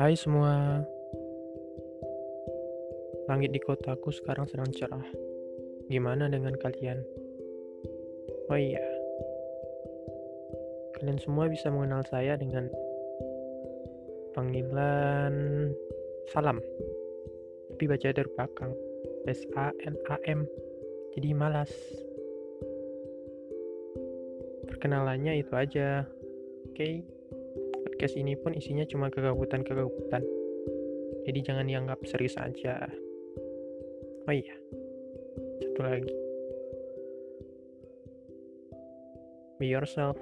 Hai semua, langit di kotaku sekarang sedang cerah. Gimana dengan kalian? Oh iya, kalian semua bisa mengenal saya dengan panggilan salam, tapi baca dari belakang. S A N A M. Jadi malas. Perkenalannya itu aja. Oke. Okay? Podcast ini pun isinya cuma kegabutan-kegabutan. Jadi jangan dianggap serius aja. Oh iya. Satu lagi. Be yourself.